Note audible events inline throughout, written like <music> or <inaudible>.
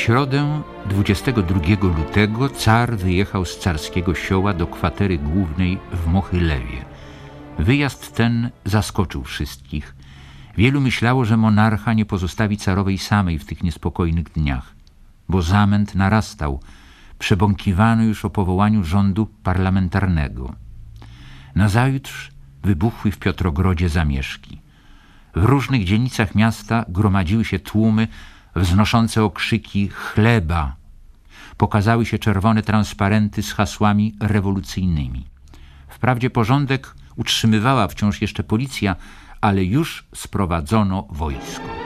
Środę 22 lutego car wyjechał z carskiego sioła do kwatery głównej w Mochylewie. Wyjazd ten zaskoczył wszystkich. Wielu myślało, że monarcha nie pozostawi carowej samej w tych niespokojnych dniach, bo zamęt narastał. Przebąkiwano już o powołaniu rządu parlamentarnego. Nazajutrz wybuchły w Piotrogrodzie zamieszki. W różnych dzielnicach miasta gromadziły się tłumy wznoszące okrzyki chleba. Pokazały się czerwone transparenty z hasłami rewolucyjnymi. Wprawdzie porządek utrzymywała wciąż jeszcze policja, ale już sprowadzono wojsko.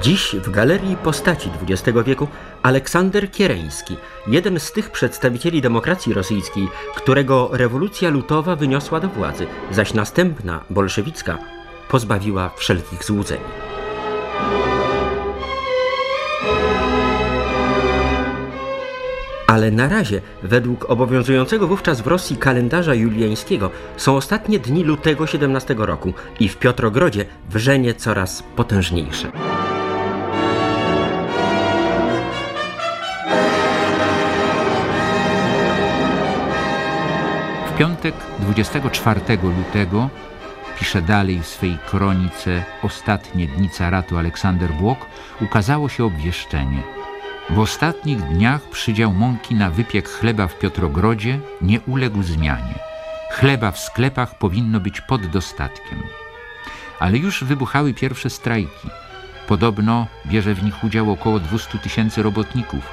Dziś w Galerii Postaci XX wieku Aleksander Kiereński, jeden z tych przedstawicieli demokracji rosyjskiej, którego rewolucja lutowa wyniosła do władzy, zaś następna, bolszewicka, pozbawiła wszelkich złudzeń. Ale na razie, według obowiązującego wówczas w Rosji kalendarza juliańskiego, są ostatnie dni lutego 17 roku i w Piotrogrodzie wrzenie coraz potężniejsze. W piątek 24 lutego pisze dalej w swej kronice Ostatnie dni caratu Aleksander Błok, ukazało się obwieszczenie. W ostatnich dniach przydział mąki na wypiek chleba w Piotrogrodzie nie uległ zmianie. Chleba w sklepach powinno być pod dostatkiem. Ale już wybuchały pierwsze strajki. Podobno bierze w nich udział około 200 tysięcy robotników.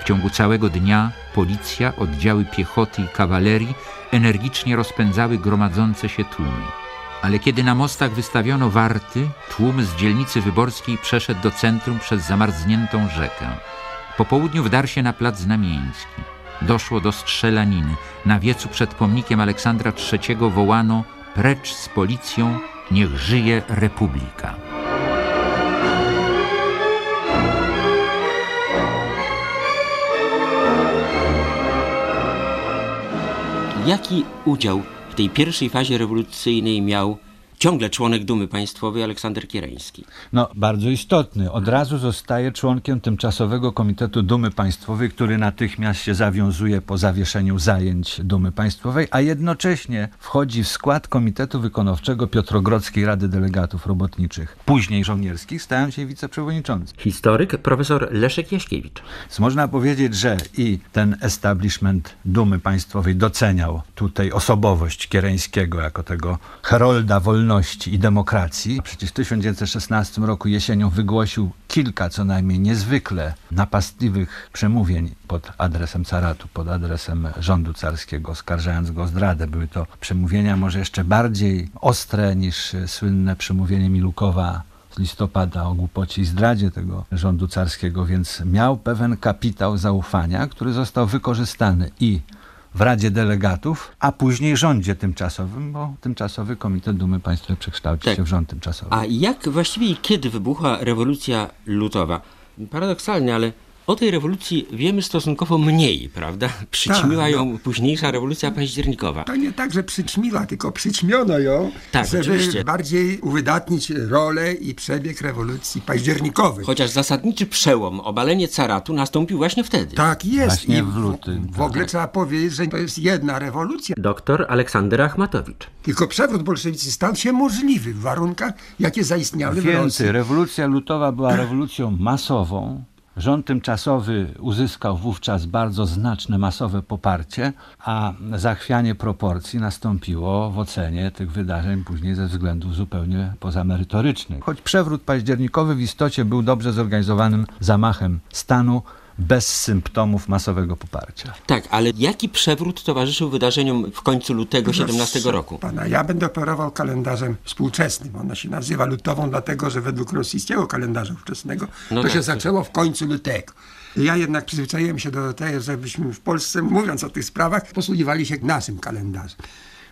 W ciągu całego dnia policja, oddziały piechoty i kawalerii energicznie rozpędzały gromadzące się tłumy. Ale kiedy na mostach wystawiono warty, tłum z dzielnicy wyborskiej przeszedł do centrum przez zamarzniętą rzekę. Po południu wdarł się na plac Znamieński. Doszło do strzelaniny. Na wiecu przed pomnikiem Aleksandra III wołano precz z policją, niech żyje Republika. Jaki udział tej pierwszej fazie rewolucyjnej miał ciągle członek Dumy Państwowej Aleksander Kiereński. No, bardzo istotny. Od razu zostaje członkiem tymczasowego Komitetu Dumy Państwowej, który natychmiast się zawiązuje po zawieszeniu zajęć Dumy Państwowej, a jednocześnie wchodzi w skład Komitetu Wykonawczego Piotrogrodzkiej Rady Delegatów Robotniczych, później żołnierskich, stając się wiceprzewodniczącym. Historyk profesor Leszek Jaśkiewicz. Więc można powiedzieć, że i ten establishment Dumy Państwowej doceniał tutaj osobowość Kiereńskiego jako tego herolda wolności wolności i demokracji. Przecież w 1916 roku jesienią wygłosił kilka co najmniej niezwykle napastliwych przemówień pod adresem caratu, pod adresem rządu carskiego, oskarżając go o zdradę. Były to przemówienia może jeszcze bardziej ostre niż słynne przemówienie Milukowa listopada o głupocie i zdradzie tego rządu carskiego, więc miał pewien kapitał zaufania, który został wykorzystany i w Radzie Delegatów, a później rządzie tymczasowym, bo tymczasowy Komitet Dumy Państwowej przekształci tak. się w rząd tymczasowy. A jak właściwie i kiedy wybuchła rewolucja lutowa? Paradoksalnie, ale o tej rewolucji wiemy stosunkowo mniej, prawda? Przyćmiła tak, ją no. późniejsza rewolucja październikowa. To nie tak, że przyćmiła, tylko przyćmiono ją, tak, żeby oczywiście. bardziej uwydatnić rolę i przebieg rewolucji październikowej. Chociaż zasadniczy przełom, obalenie caratu nastąpił właśnie wtedy. Tak jest. Właśnie I w lutym. W, w ogóle tak. trzeba powiedzieć, że to jest jedna rewolucja. Doktor Aleksander Achmatowicz. Tylko przewrót bolszewicy stał się możliwy w warunkach, jakie zaistniały Więcej, w Rosji. rewolucja lutowa była rewolucją masową, Rząd tymczasowy uzyskał wówczas bardzo znaczne masowe poparcie, a zachwianie proporcji nastąpiło w ocenie tych wydarzeń później ze względów zupełnie pozamerytorycznych. Choć przewrót październikowy w istocie był dobrze zorganizowanym zamachem stanu, bez symptomów masowego poparcia. Tak, ale jaki przewrót towarzyszył wydarzeniom w końcu lutego 17 roku? Pana, ja będę operował kalendarzem współczesnym. Ona się nazywa lutową, dlatego że według rosyjskiego kalendarza ówczesnego no to tak, się zaczęło w końcu lutego. Ja jednak przyzwyczaiłem się do tego, żebyśmy w Polsce, mówiąc o tych sprawach, posługiwali się naszym kalendarzem.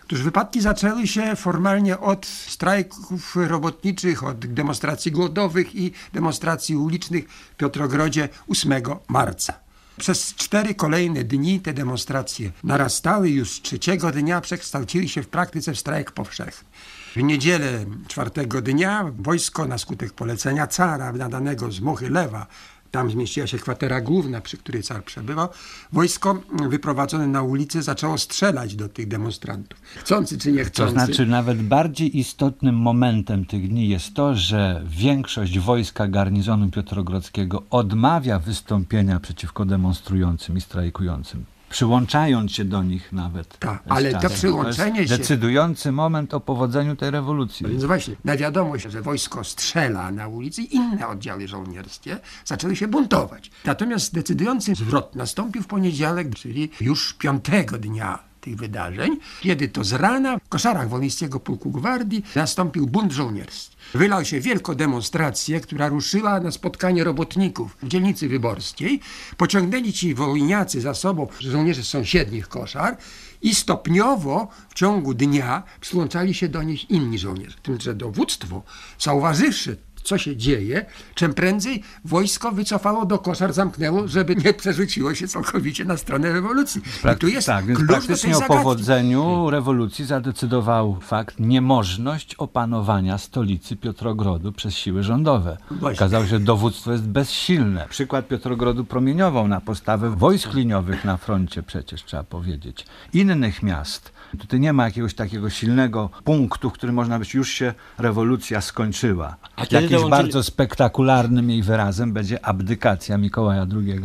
Otóż wypadki zaczęły się formalnie od strajków robotniczych, od demonstracji głodowych i demonstracji ulicznych w Piotrogrodzie 8 marca. Przez cztery kolejne dni te demonstracje narastały, już trzeciego dnia przekształciły się w praktyce w strajk powszechny. W niedzielę czwartego dnia wojsko na skutek polecenia cara nadanego z Muchy Lewa tam zmieściła się kwatera główna, przy której car przebywał. Wojsko wyprowadzone na ulicę zaczęło strzelać do tych demonstrantów. Chcący czy nie chcący. To znaczy nawet bardziej istotnym momentem tych dni jest to, że większość wojska garnizonu Piotrogrodzkiego odmawia wystąpienia przeciwko demonstrującym i strajkującym przyłączając się do nich nawet. Tak, ale to przyłączenie to się... decydujący moment o powodzeniu tej rewolucji. Więc właśnie, na wiadomość, że wojsko strzela na ulicy, inne oddziały żołnierskie zaczęły się buntować. Natomiast decydujący zwrot nastąpił w poniedziałek, czyli już piątego dnia tych wydarzeń, kiedy to z rana w koszarach Wolnickiego Pułku Gwardii nastąpił bunt żołnierski. Wylał się wielką demonstrację, która ruszyła na spotkanie robotników w dzielnicy wyborskiej. Pociągnęli ci wolniacy za sobą żołnierze z sąsiednich koszar i stopniowo w ciągu dnia przyłączali się do nich inni żołnierze. Tym, że dowództwo, zauważywszy co się dzieje, czym prędzej wojsko wycofało do koszar, zamknęło, żeby nie przerzuciło się całkowicie na stronę rewolucji. I tu jest tak, więc praktycznie o powodzeniu rewolucji zadecydował fakt niemożność opanowania stolicy Piotrogrodu przez siły rządowe. Właśnie. Okazało się, że dowództwo jest bezsilne. Przykład Piotrogrodu promieniował na postawę wojsk liniowych na froncie przecież, trzeba powiedzieć. Innych miast Tutaj nie ma jakiegoś takiego silnego punktu, w którym można być, już się rewolucja skończyła. A Jakimś dołączyli... bardzo spektakularnym jej wyrazem będzie abdykacja Mikołaja II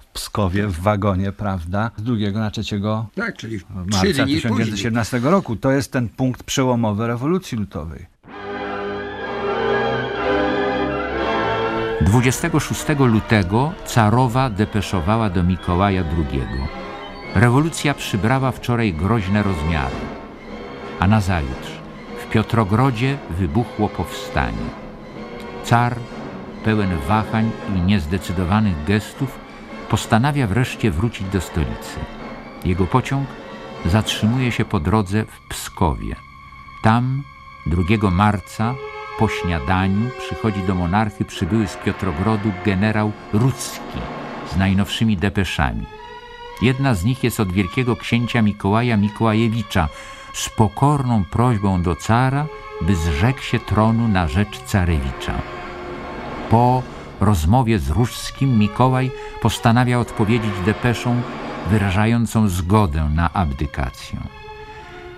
w Pskowie, w wagonie, prawda, z 2 na 3 tak, czyli marca 1917 roku. To jest ten punkt przełomowy rewolucji lutowej. 26 lutego carowa depeszowała do Mikołaja II. Rewolucja przybrała wczoraj groźne rozmiary, a nazajutrz w Piotrogrodzie wybuchło powstanie. Car, pełen wahań i niezdecydowanych gestów, postanawia wreszcie wrócić do stolicy. Jego pociąg zatrzymuje się po drodze w Pskowie. Tam 2 marca po śniadaniu przychodzi do monarchy przybyły z Piotrogrodu generał Rudzki z najnowszymi depeszami. Jedna z nich jest od wielkiego księcia Mikołaja Mikołajewicza z pokorną prośbą do cara, by zrzekł się tronu na rzecz carewicza. Po rozmowie z Różskim Mikołaj postanawia odpowiedzieć depeszą wyrażającą zgodę na abdykację.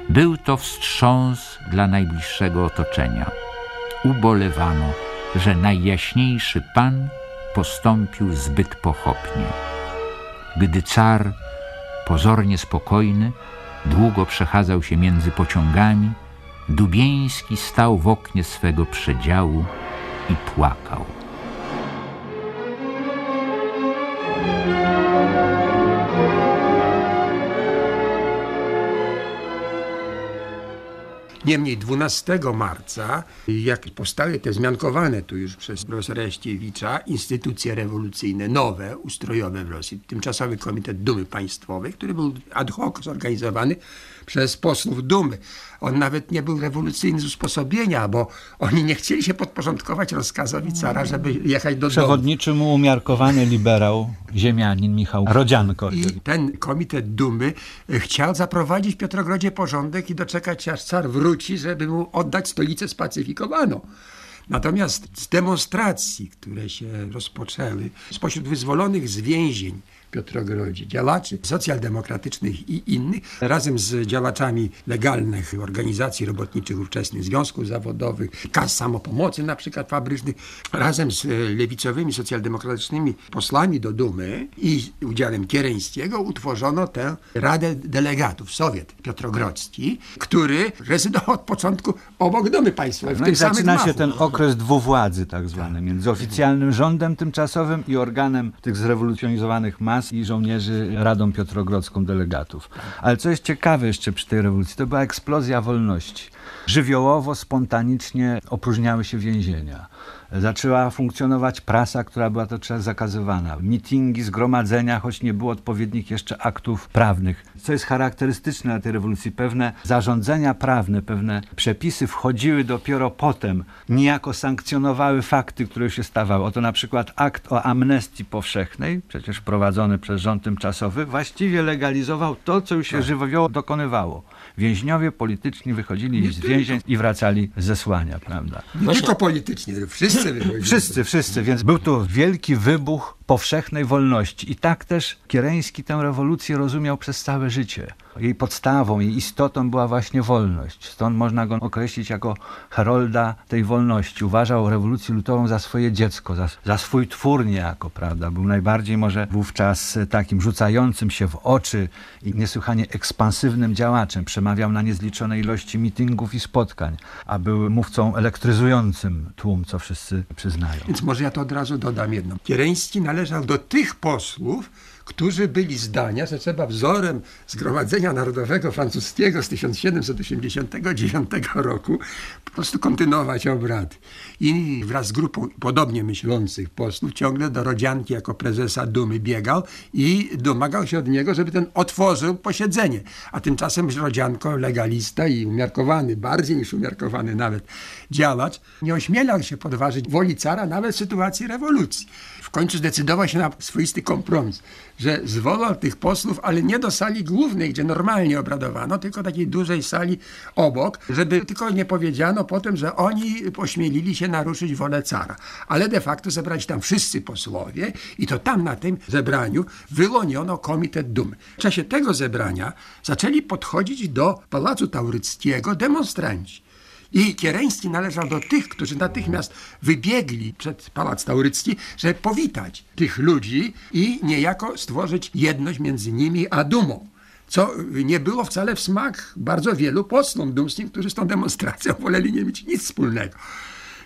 Był to wstrząs dla najbliższego otoczenia. Ubolewano, że najjaśniejszy Pan postąpił zbyt pochopnie. Gdy car, pozornie spokojny, długo przechadzał się między pociągami, Dubieński stał w oknie swego przedziału i płakał. Niemniej 12 marca, jak powstały te zmiankowane tu już przez profesora Jaściewicza instytucje rewolucyjne, nowe, ustrojowe w Rosji, Tymczasowy Komitet Dumy Państwowej, który był ad hoc zorganizowany przez posłów Dumy. On nawet nie był rewolucyjny z usposobienia, bo oni nie chcieli się podporządkować rozkazowi cara, żeby jechać do Przewodniczy mu umiarkowany liberał, ziemianin Michał Rodzianko. I ten Komitet Dumy chciał zaprowadzić w Piotrogrodzie porządek i doczekać aż car wróci, żeby mu oddać stolicę spacyfikowaną. Natomiast z demonstracji, które się rozpoczęły spośród wyzwolonych z więzień, Piotrogrodzie, działaczy socjaldemokratycznych i innych, razem z działaczami legalnych organizacji robotniczych ówczesnych, związków zawodowych, kas samopomocy na przykład fabrycznych, razem z lewicowymi socjaldemokratycznymi posłami do Dumy i udziałem Kiereńskiego utworzono tę Radę Delegatów, Sowiet Piotrogrodzki, który rezydował od początku obok Dumy Państwowej. No i zaczyna się ten okres dwuwładzy tak zwany, między oficjalnym rządem tymczasowym i organem tych zrewolucjonizowanych mas i żołnierzy Radą Piotrogrodzką delegatów. Ale co jest ciekawe jeszcze przy tej rewolucji, to była eksplozja wolności. Żywiołowo, spontanicznie opróżniały się więzienia. Zaczęła funkcjonować prasa, która była to czas zakazywana. Mitingi, zgromadzenia, choć nie było odpowiednich jeszcze aktów prawnych. Co jest charakterystyczne na tej rewolucji, pewne zarządzenia prawne, pewne przepisy wchodziły dopiero potem, niejako sankcjonowały fakty, które się stawały. Oto na przykład akt o amnestii powszechnej, przecież wprowadzony przez rząd tymczasowy, właściwie legalizował to, co już się tak. żywiołowo dokonywało. Więźniowie polityczni wychodzili z więzień i wracali ze słania, prawda? Nie tylko politycznie, wszyscy wychodzili. Wszyscy, wszyscy, więc był tu wielki wybuch powszechnej wolności. I tak też Kiereński tę rewolucję rozumiał przez całe życie. Jej podstawą, jej istotą była właśnie wolność. Stąd można go określić jako herolda tej wolności. Uważał rewolucję lutową za swoje dziecko, za, za swój twór niejako, prawda? Był najbardziej może wówczas takim rzucającym się w oczy i niesłychanie ekspansywnym działaczem. Przemawiał na niezliczone ilości mitingów i spotkań, a był mówcą elektryzującym tłum, co wszyscy przyznają. Więc może ja to od razu dodam jedno. Kiereński należał do tych posłów, którzy byli zdania, że trzeba wzorem Zgromadzenia Narodowego Francuskiego z 1789 roku po prostu kontynuować obrady. I wraz z grupą podobnie myślących posłów ciągle do Rodzianki jako prezesa Dumy biegał i domagał się od niego, żeby ten otworzył posiedzenie. A tymczasem Rodzianko, legalista i umiarkowany, bardziej niż umiarkowany nawet działacz, nie ośmielał się podważyć woli cara nawet w sytuacji rewolucji. W końcu zdecydował się na swoisty kompromis że zwołał tych posłów, ale nie do sali głównej, gdzie normalnie obradowano, tylko takiej dużej sali obok, żeby tylko nie powiedziano potem, że oni pośmielili się naruszyć wolę cara. Ale de facto zebrać tam wszyscy posłowie i to tam na tym zebraniu wyłoniono Komitet Dumy. W czasie tego zebrania zaczęli podchodzić do Pałacu Tauryckiego demonstranci. I Kiereński należał do tych, którzy natychmiast wybiegli przed Pałac Taurycki, żeby powitać tych ludzi i niejako stworzyć jedność między nimi a dumą co nie było wcale w smak bardzo wielu posłom dumskim, którzy z tą demonstracją woleli nie mieć nic wspólnego.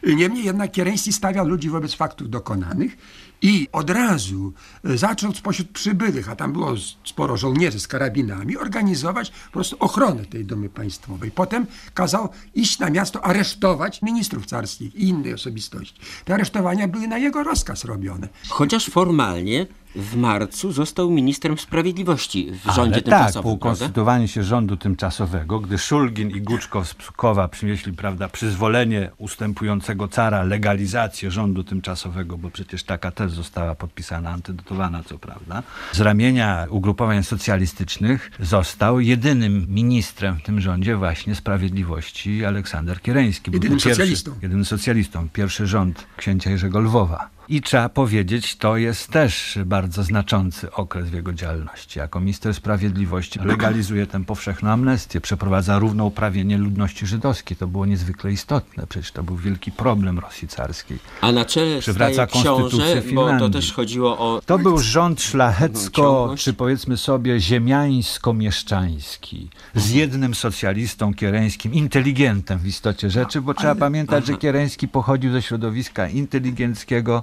Niemniej jednak Kiereński stawiał ludzi wobec faktów dokonanych i od razu e, zaczął spośród przybyłych, a tam było sporo żołnierzy z karabinami, organizować po prostu ochronę tej domy państwowej. Potem kazał iść na miasto, aresztować ministrów carskich i innych osobistości. Te aresztowania były na jego rozkaz robione. Chociaż formalnie w marcu został ministrem sprawiedliwości w rządzie Ale tymczasowym. Tak, po ukonstytuowaniu się rządu tymczasowego, gdy Szulgin i Guczkow z Pskowa przynieśli prawda, przyzwolenie ustępującego cara, legalizację rządu tymczasowego, bo przecież taka też została podpisana, antydotowana co prawda, z ramienia ugrupowań socjalistycznych został jedynym ministrem w tym rządzie właśnie sprawiedliwości Aleksander Kiereński. Jedynym pierwszy, socjalistą. Jedynym socjalistą. Pierwszy rząd księcia Jerzego Lwowa. I trzeba powiedzieć, to jest też bardzo znaczący okres w jego działalności. Jako minister sprawiedliwości legalizuje tę powszechną amnestię, przeprowadza równouprawienie ludności żydowskiej. To było niezwykle istotne, przecież to był wielki problem Rosji carskiej. A na czele Przywraca staje książę, konstytucję bo to Finlandii. też chodziło o... To był rząd szlachecko, Ciągłość. czy powiedzmy sobie ziemiańsko-mieszczański, z jednym socjalistą kiereńskim, inteligentem w istocie rzeczy, bo trzeba pamiętać, że Kiereński pochodził ze środowiska inteligenckiego.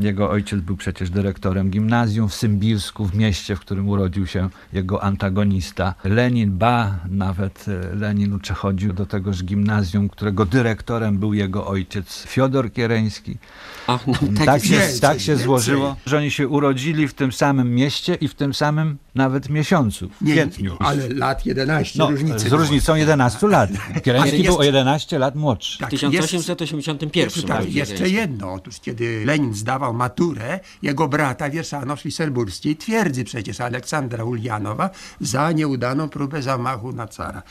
Jego ojciec był przecież dyrektorem gimnazjum w Symbirsku, w mieście, w którym urodził się jego antagonista. Lenin, ba, nawet e, Lenin przechodził do tegoż gimnazjum, którego dyrektorem był jego ojciec Fiodor Kiereński. Ach, no, tak, Tak się, więcej, tak się więcej. złożyło, że oni się urodzili w tym samym mieście i w tym samym nawet miesiącu, w Nie, kwietniu. ale lat 11 No, różnicy. z różnicą 11 lat. <laughs> Kiereński jest- był o 11 lat młodszy. Tak, w jest- 1881 Tak, urodził jeszcze jedno. Otóż kiedy Lenin zdawał maturę, jego brata wieszano w Szliserburskiej twierdzy przecież Aleksandra Uljanowa za nieudaną próbę zamachu na cara.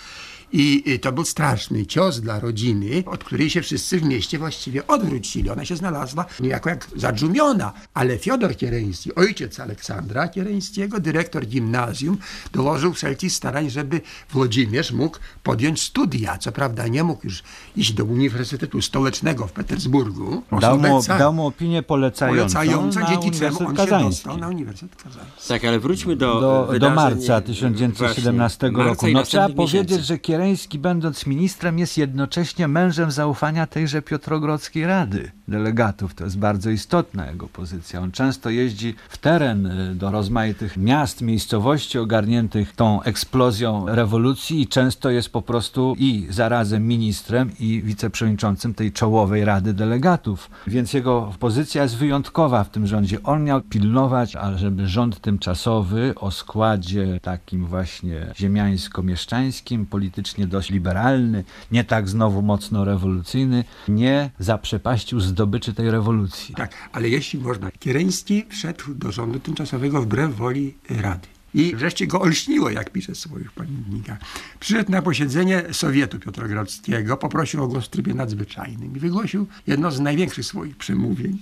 I to był straszny cios dla rodziny, od której się wszyscy w mieście właściwie odwrócili. Ona się znalazła niejako jak zadżumiona. Ale Fiodor Kiereński, ojciec Aleksandra Kiereńskiego, dyrektor gimnazjum, dołożył wszelkich starań, żeby Włodzimierz mógł podjąć studia. Co prawda nie mógł już iść do Uniwersytetu Stołecznego w Petersburgu. Dał mu, dał mu opinię polecającą, polecającą, na dzięki czemu on się dostał na Uniwersytet Kazański. Tak, ale wróćmy do do, do marca e, 1917 właśnie, roku. marca i No trzeba powiedzieć, miesięcy. że Kiereński, będąc ministrem, jest jednocześnie mężem zaufania tejże Piotrogrodzkiej Rady delegatów. To jest bardzo istotna jego pozycja. On często jeździ w teren y, do rozmaitych miast, miejscowości ogarniętych tą eksplozją rewolucji i często jest po prostu i zarazem ministrem i wiceprzewodniczącym tej czołowej Rady Delegatów. Więc jego pozycja jest wyjątkowa w tym rządzie. On miał pilnować, ażeby rząd tymczasowy o składzie takim właśnie ziemiańsko-mieszczańskim, politycznym, politycznie dość liberalny, nie tak znowu mocno rewolucyjny, nie zaprzepaścił zdobyczy tej rewolucji. Tak, ale jeśli można, Kiereński wszedł do rządu tymczasowego wbrew woli Rady. I wreszcie go olśniło, jak pisze w swoich pamiętnikach. Przyszedł na posiedzenie Sowietu Piotrogrodzkiego, poprosił o głos w trybie nadzwyczajnym i wygłosił jedno z największych swoich przemówień,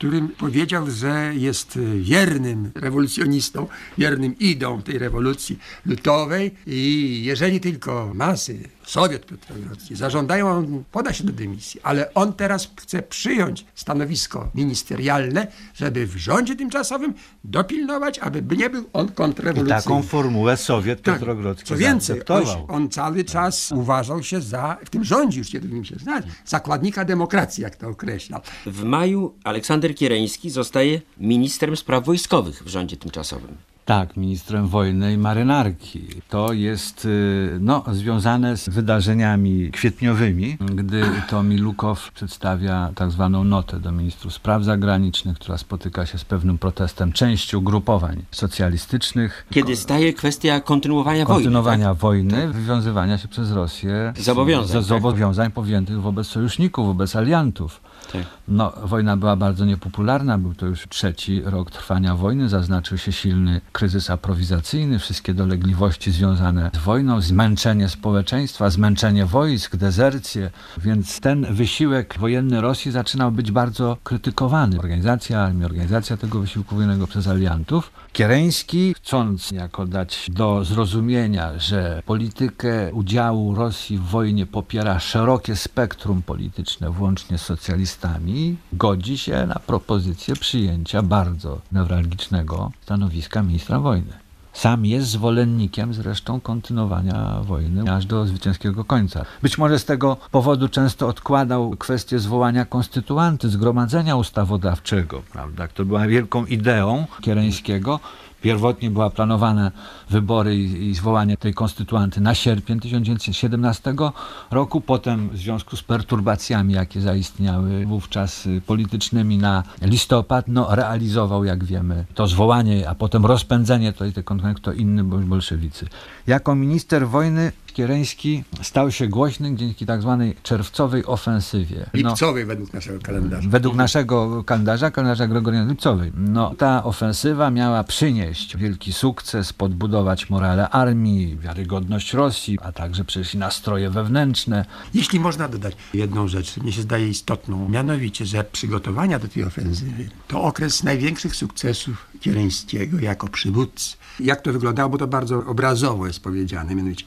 którym powiedział, że jest wiernym rewolucjonistą, wiernym idą tej rewolucji lutowej i jeżeli tylko masy, Sowiet Piotrogrodzki zażądają, on poda się do dymisji, ale on teraz chce przyjąć stanowisko ministerialne, żeby w rządzie tymczasowym dopilnować, aby nie był on kontrrewolucyjny. I taką formułę Sowiet Tak. Piotrogrodzki Co więcej, on, on cały czas uważał się za, w tym rządzie już kiedy nim się znać, zakładnika demokracji, jak to określał. W maju Aleksander Kiereński zostaje ministrem spraw wojskowych w rządzie tymczasowym. Tak, ministrem wojny i marynarki. To jest y, no, związane z wydarzeniami kwietniowymi, gdy to Milukow przedstawia tak zwaną notę do ministrów spraw zagranicznych, która spotyka się z pewnym protestem części ugrupowań socjalistycznych. Kiedy staje kwestia kontynuowania wojny. kontynuowania wojny, wywiązywania się przez Rosję Zobowiązań, z tak. zobowiązań powziętych wobec sojuszników, wobec aliantów. Tak. No, wojna była bardzo niepopularna, był to już trzeci rok trwania wojny, zaznaczył się silny kryzys aprowizacyjny, wszystkie dolegliwości związane z wojną, zmęczenie społeczeństwa, zmęczenie wojsk, dezercje, więc ten wysiłek wojenny Rosji zaczynał być bardzo krytykowany. Organizacja armii, organizacja tego wysiłku wojennego przez aliantów. Kiereński, chcąc jako dać do zrozumienia, że politykę udziału Rosji w wojnie popiera szerokie spektrum polityczne, włącznie z socjalistami, godzi się na propozycję przyjęcia bardzo newralgicznego stanowiska ministra wojny. Sam jest zwolennikiem zresztą kontynuowania wojny aż do zwycięskiego końca. Być może z tego powodu często odkładał kwestię zwołania konstytuanty, zgromadzenia ustawodawczego, prawda, to była wielką ideą Kiereńskiego. Pierwotnie była planowane wybory i, i zwołanie tej konstytuanty na sierpień 1917 roku, potem w związku z perturbacjami, jakie zaistniały wówczas y, politycznymi na listopad, no realizował, jak wiemy, to zwołanie, a potem rozpędzenie tej, tej konstytucji, to inny bol- bolszewicy. Jako minister wojny Kiereński stał się głośny dzięki tak zwanej czerwcowej ofensywie. No, Lipcowy według naszego kalendarza. Według naszego kalendarza, kalendarza Gregoriana Lipcowej. No, ta ofensywa miała przynieść wielki sukces, podbudować morale armii, wiarygodność Rosji, a także przecież i nastroje wewnętrzne. Jeśli można dodać jedną rzecz, mnie się zdaje istotną, mianowicie, że przygotowania do tej ofensywy to okres największych sukcesów Kiereńskiego jako przywódcy. Jak to wyglądało, bo to bardzo obrazowo jest powiedziane, mianowicie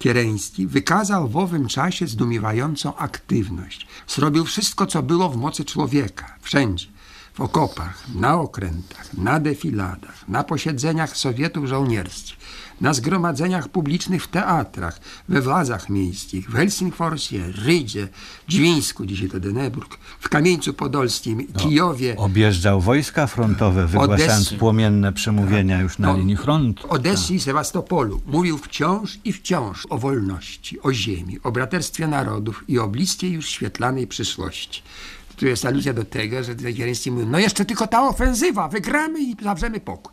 Kiereński wykazał w owym czasie zdumiewającą aktywność. Zrobił wszystko, co było w mocy człowieka, wszędzie. W okopach, na okrętach, na defiladach, na posiedzeniach sowietów żołnierskich, na zgromadzeniach publicznych w teatrach, we władzach miejskich, w Helsingforsie, Rydzie, Dźwińsku, dzisiaj to Deneburg, w Kamieńcu Podolskim, Kijowie, Objeżdżał wojska frontowe, wygłaszając Odessy. płomienne przemówienia już na No, linii frontu. w Odessie i Sewastopolu. Mówił wciąż i wciąż o wolności, o ziemi, o braterstwie narodów i o bliskiej już świetlanej przyszłości. Tu jest aluzja do tego, że Kiereński mówił, no jeszcze tylko ta ofensywa, wygramy i zawrzemy pokój.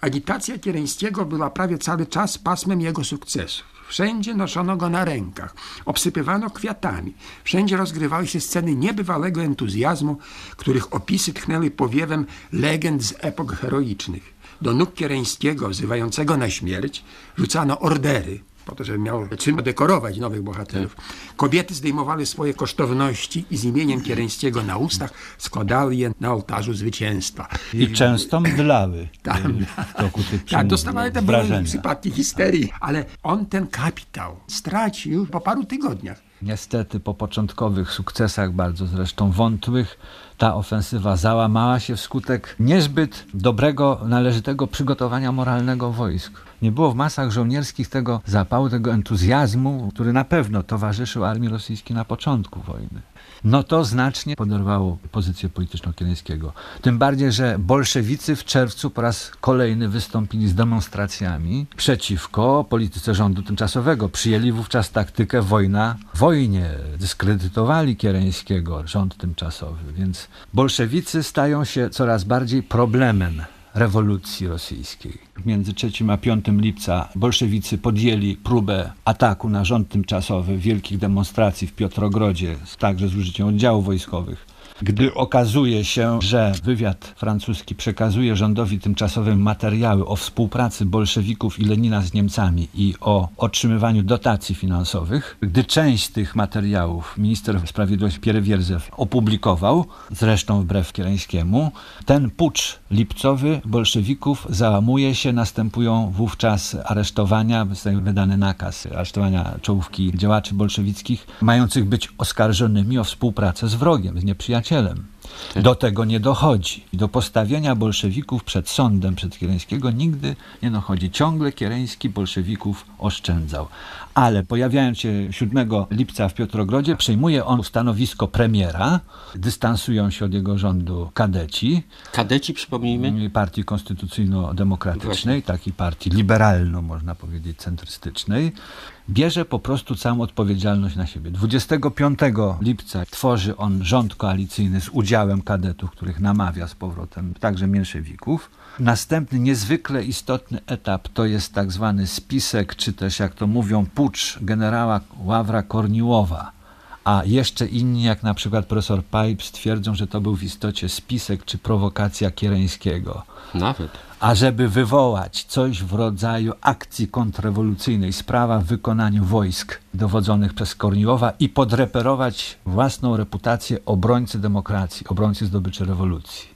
Agitacja Kiereńskiego była prawie cały czas pasmem jego sukcesów. Wszędzie noszono go na rękach, obsypywano kwiatami. Wszędzie rozgrywały się sceny niebywałego entuzjazmu, których opisy tchnęły powiewem legend z epok heroicznych. Do nóg Kiereńskiego, wzywającego na śmierć, rzucano ordery, po to, żeby miał czym dekorować nowych bohaterów. Kobiety zdejmowały swoje kosztowności i z imieniem Kiereńskiego na ustach składały je na ołtarzu zwycięstwa. I często mdlały <laughs> Tak. y, w toku tych Tak, dostawały te przypadki histerii, ale on ten kapitał stracił po paru tygodniach. Niestety po początkowych sukcesach, bardzo zresztą wątłych, ta ofensywa załamała się wskutek niezbyt dobrego, należytego przygotowania moralnego wojsk. Nie było w masach żołnierskich tego zapału, tego entuzjazmu, który na pewno towarzyszył armii rosyjskiej na początku wojny. No to znacznie poderwało pozycję polityczną Kieleckiego. Tym bardziej, że bolszewicy w czerwcu po raz kolejny wystąpili z demonstracjami przeciwko polityce rządu tymczasowego. Przyjęli wówczas taktykę wojna wojnie. Dyskredytowali Kiereńskiego, rząd tymczasowy. Więc bolszewicy stają się coraz bardziej problemem rewolucji rosyjskiej. Między 3 a 5 lipca bolszewicy podjęli próbę ataku na rząd tymczasowy wielkich demonstracji w Piotrogrodzie, także z użyciem oddziałów wojskowych. Gdy okazuje się, że wywiad francuski przekazuje rządowi tymczasowym materiały o współpracy bolszewików i Lenina z Niemcami i o otrzymywaniu dotacji finansowych, gdy część z tych materiałów minister sprawiedliwości Pierre Wierzew opublikował, zresztą wbrew Kierańskiemu, ten pucz lipcowy bolszewików załamuje się, następują wówczas aresztowania, zostaje wydany nakaz aresztowania czołówki działaczy bolszewickich, mających być oskarżonymi o współpracę z wrogiem, z nieprzyjacielem przyjacielem. Tak. Do tego nie dochodzi. Do postawienia bolszewików przed sądem, przed Kiereńskiego nigdy nie dochodzi. Ciągle Kiereński bolszewików oszczędzał. Ale pojawiając się 7 lipca w Piotrogrodzie, przejmuje on stanowisko premiera. Dystansują się od jego rządu kadeci. Kadeci, przypomnijmy? Partii Konstytucyjno-Demokratycznej, takiej partii liberalno, można powiedzieć, centrystycznej bierze po prostu całą odpowiedzialność na siebie. 25 lipca tworzy on rząd koalicyjny z udziałem kadetów, których namawia z powrotem także mięszewików. Następny niezwykle istotny etap to jest tak zwany spisek, czy też jak to mówią, pucz generała Ławra Korniłowa. A jeszcze inni, jak na przykład profesor Pipes, twierdzą, że to był w istocie spisek czy prowokacja Kiereńskiego. Nawet. A żeby wywołać coś w rodzaju akcji kontrrewolucyjnej, sprawa w wykonaniu wojsk dowodzonych przez Korniłowa i podreperować własną reputację obrońcy demokracji, obrońcy zdobyczy rewolucji.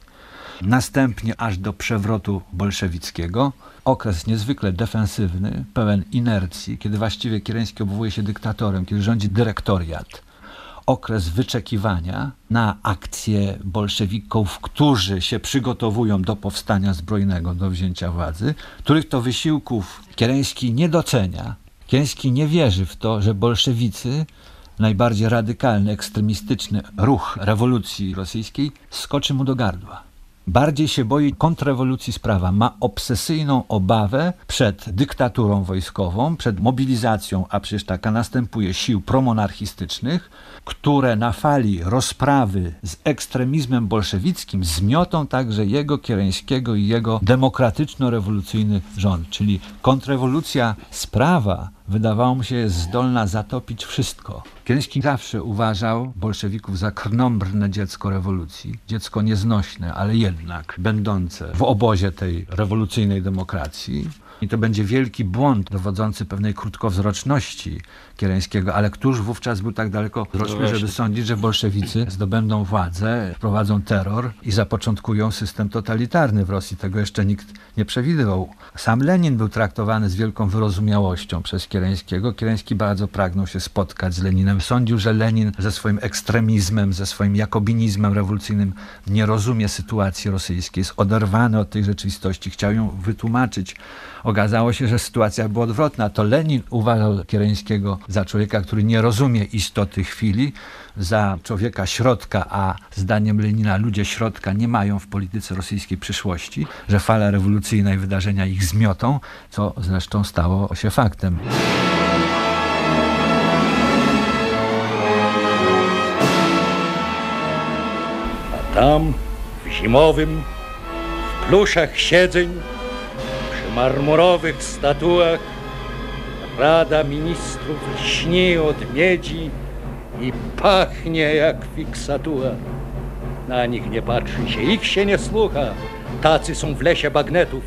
Następnie aż do przewrotu bolszewickiego, okres niezwykle defensywny, pełen inercji, kiedy właściwie Kiereński obwołuje się dyktatorem, kiedy rządzi dyrektoriat okres wyczekiwania na akcję bolszewików, którzy się przygotowują do powstania zbrojnego, do wzięcia władzy, których to wysiłków Kiereński nie docenia. Kiereński nie wierzy w to, że bolszewicy, najbardziej radykalny, ekstremistyczny ruch rewolucji rosyjskiej, skoczy mu do gardła. Bardziej się boi kontrrewolucji sprawa. Ma obsesyjną obawę przed dyktaturą wojskową, przed mobilizacją, a przecież taka następuje, sił promonarchistycznych, które na fali rozprawy z ekstremizmem bolszewickim zmiotą także jego Kiereńskiego i jego demokratyczno-rewolucyjny rząd. Czyli kontrrewolucja sprawa wydawało mu się zdolna zatopić wszystko. Kiedyś zawsze uważał bolszewików za krnąbrne dziecko rewolucji, dziecko nieznośne, ale jednak będące w obozie tej rewolucyjnej demokracji. I to będzie wielki błąd dowodzący pewnej krótkowzroczności Kieleńskiego, ale któż wówczas był tak daleko no żeby sądzić, że bolszewicy zdobędą władzę, wprowadzą terror i zapoczątkują system totalitarny w Rosji. Tego jeszcze nikt nie przewidywał. Sam Lenin był traktowany z wielką wyrozumiałością przez Kieleńskiego. Kieleński bardzo pragnął się spotkać z Leninem. Sądził, że Lenin ze swoim ekstremizmem, ze swoim jakobinizmem rewolucyjnym nie rozumie sytuacji rosyjskiej, jest oderwany od tej rzeczywistości, chciał ją wytłumaczyć. Okazało się, że sytuacja była odwrotna. To Lenin uważał Kieleńskiego za człowieka, który nie rozumie istoty chwili, za człowieka środka, a zdaniem Lenina ludzie środka nie mają w polityce rosyjskiej przyszłości, że fala rewolucyjna i wydarzenia ich zmiotą, co zresztą stało się faktem. A tam, w zimowym, w pluszach siedzeń, przy marmurowych statuach, Rada Ministrów śni od miedzi i pachnie jak fiksatua. Na nich nie patrzy się, ich się nie słucha. Tacy są w lesie bagnetów,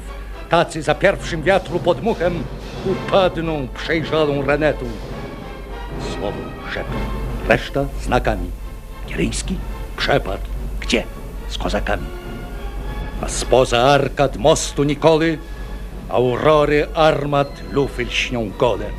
tacy za pierwszym wiatru pod muchem upadną przejrzalą ranetą. Słowo szept, reszta znakami. Kieryjski przepadł. Gdzie? Z kozakami. A spoza arkad mostu Nikoli aurore armat lufil shnon godet.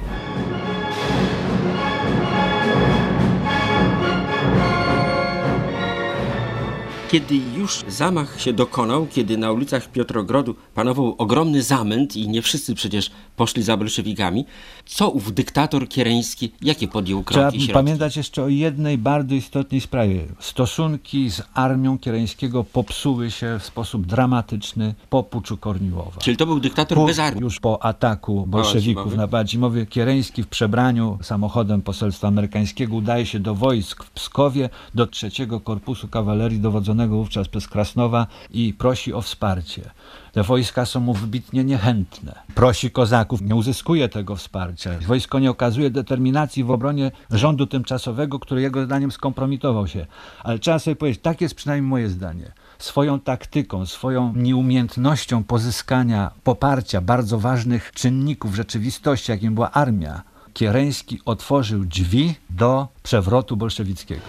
Kiedy już zamach się dokonał, kiedy na ulicach Piotrogrodu panował ogromny zamęt i nie wszyscy przecież poszli za bolszewikami, co ów dyktator kiereński, jakie podjął kroki? Trzeba pamiętać jeszcze o jednej bardzo istotnej sprawie. Stosunki z armią kiereńskiego popsuły się w sposób dramatyczny po puczu Korniłowa. Czyli to był dyktator po, bez armii? Już po ataku bolszewików na Badzimowie, Kiereński w przebraniu samochodem poselstwa amerykańskiego udaje się do wojsk w Pskowie, do trzeciego korpusu kawalerii dowodzonego rządzonego wówczas przez Krasnowa i prosi o wsparcie. Te wojska są mu wybitnie niechętne. Prosi kozaków, nie uzyskuje tego wsparcia. Wojsko nie okazuje determinacji w obronie rządu tymczasowego, który jego zdaniem skompromitował się. Ale trzeba sobie powiedzieć, tak jest przynajmniej moje zdanie. Swoją taktyką, swoją nieumiejętnością pozyskania poparcia bardzo ważnych czynników rzeczywistości, jakim była armia, Kiereński otworzył drzwi do przewrotu bolszewickiego.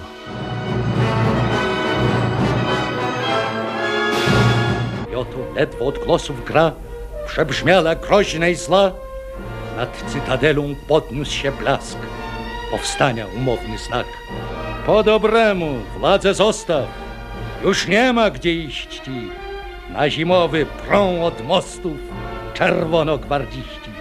Oto ledwo od głosów gra przebrzmiała groźna i zla. Nad cytadelą podniósł się blask, powstania umowny znak. Po dobremu władzę zostaw, już nie ma gdzie iść ci. Na zimowy prą od mostów czerwonogwardziści.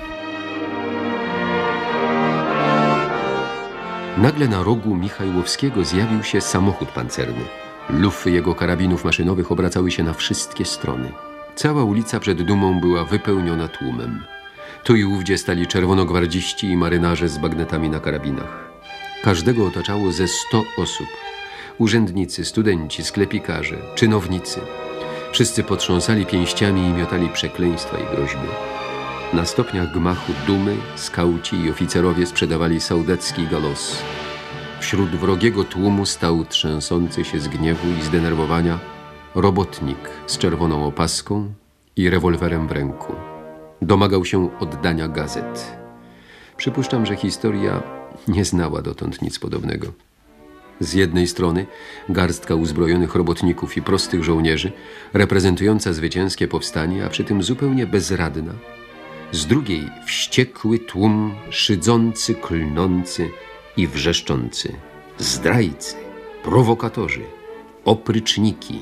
Nagle na rogu Michajłowskiego zjawił się samochód pancerny. Lufy jego karabinów maszynowych obracały się na wszystkie strony. Cała ulica przed dumą była wypełniona tłumem. Tu i ówdzie stali czerwonogwardziści i marynarze z bagnetami na karabinach. Każdego otaczało ze sto osób. Urzędnicy, studenci, sklepikarze, czynownicy. Wszyscy potrząsali pięściami i miotali przekleństwa i groźby. Na stopniach gmachu dumy skauci i oficerowie sprzedawali saudecki galos. Wśród wrogiego tłumu stał trzęsący się z gniewu i zdenerwowania robotnik z czerwoną opaską i rewolwerem w ręku. Domagał się oddania gazet. Przypuszczam, że historia nie znała dotąd nic podobnego. Z jednej strony garstka uzbrojonych robotników i prostych żołnierzy, reprezentująca zwycięskie powstanie, a przy tym zupełnie bezradna. Z drugiej wściekły tłum, szydzący, klnący i wrzeszczący. Zdrajcy, prowokatorzy, opryczniki.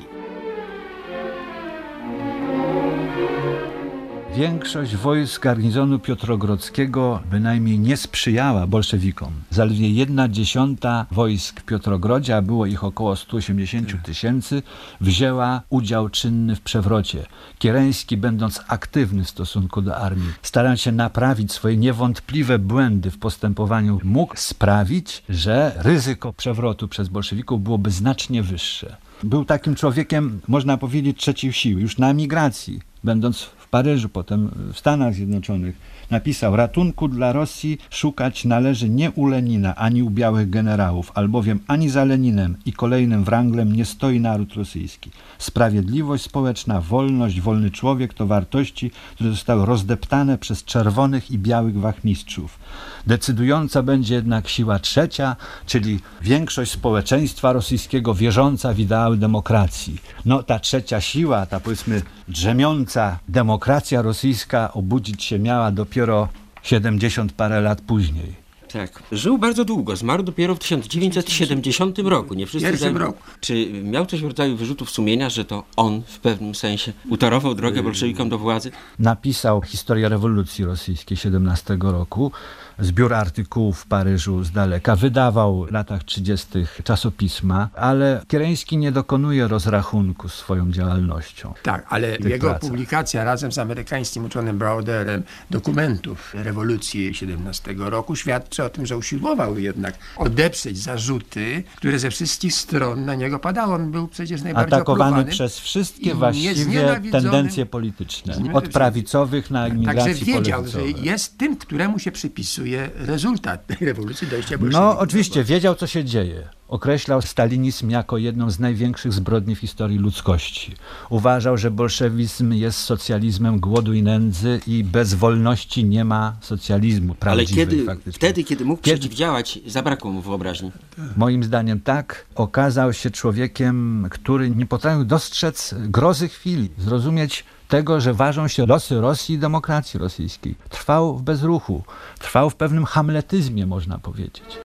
Większość wojsk garnizonu Piotrogrodzkiego bynajmniej nie sprzyjała bolszewikom. Zaledwie jedna dziesiąta wojsk w Piotrogrodzie, a było ich około 180 tysięcy, wzięła udział czynny w przewrocie. Kiereński, będąc aktywny w stosunku do armii, starając się naprawić swoje niewątpliwe błędy w postępowaniu, mógł sprawić, że ryzyko przewrotu przez bolszewików byłoby znacznie wyższe. Był takim człowiekiem, można powiedzieć, trzeciej siły, już na emigracji, będąc w Paryżu, potem w Stanach Zjednoczonych, napisał: Ratunku dla Rosji szukać należy nie u Lenina, ani u białych generałów, albowiem ani za Leninem i kolejnym Wranglem nie stoi naród rosyjski. Sprawiedliwość społeczna, wolność, wolny człowiek to wartości, które zostały rozdeptane przez czerwonych i białych wachmistrzów. Decydująca będzie jednak siła trzecia, czyli większość społeczeństwa rosyjskiego wierząca w ideały demokracji. No ta trzecia siła, ta powiedzmy drzemiąca demokracja rosyjska obudzić się miała dopiero 70 parę lat później. Tak. Żył bardzo długo. Zmarł dopiero w 1970 roku. Nie wszyscy Pierwszym roku. Czy miał coś w rodzaju wyrzutów sumienia, że to on w pewnym sensie utorował drogę bolszewikom do władzy? napisał historię rewolucji rosyjskiej 17 roku, zbiór artykułów w Paryżu z daleka, wydawał w latach 30. czasopisma, ale Kiereński nie dokonuje rozrachunku swoją działalnością. Tak, ale jego pracach. publikacja razem z amerykańskim uczonym Browderem dokumentów rewolucji 17 roku świadczy o tym, że usiłował jednak odeprzeć zarzuty, które ze wszystkich stron na niego padały. On był przecież najbardziej Atakowany przez wszystkie właściwie tendencje polityczne, od prawicowych na Także emigracji wiedział, że jest tym, któremu się przypisuje rezultat tej rewolucji dojścia bolszewików. No, oczywiście, wiedział, co się dzieje. Określał stalinizm jako jedną z największych zbrodni w historii ludzkości. Uważał, że bolszewizm jest socjalizmem głodu i nędzy i bez wolności nie ma socjalizmu Ale kiedy, faktycznie. wtedy, kiedy mógł Kiedy- przeciwdziałać, zabrakło mu wyobraźni. Moim zdaniem tak, okazał się człowiekiem, który nie potrafił dostrzec grozy chwili, zrozumieć tego, że ważą się losy Rosji i demokracji rosyjskiej. Trwał w bezruchu, trwał w pewnym hamletyzmie, można powiedzieć.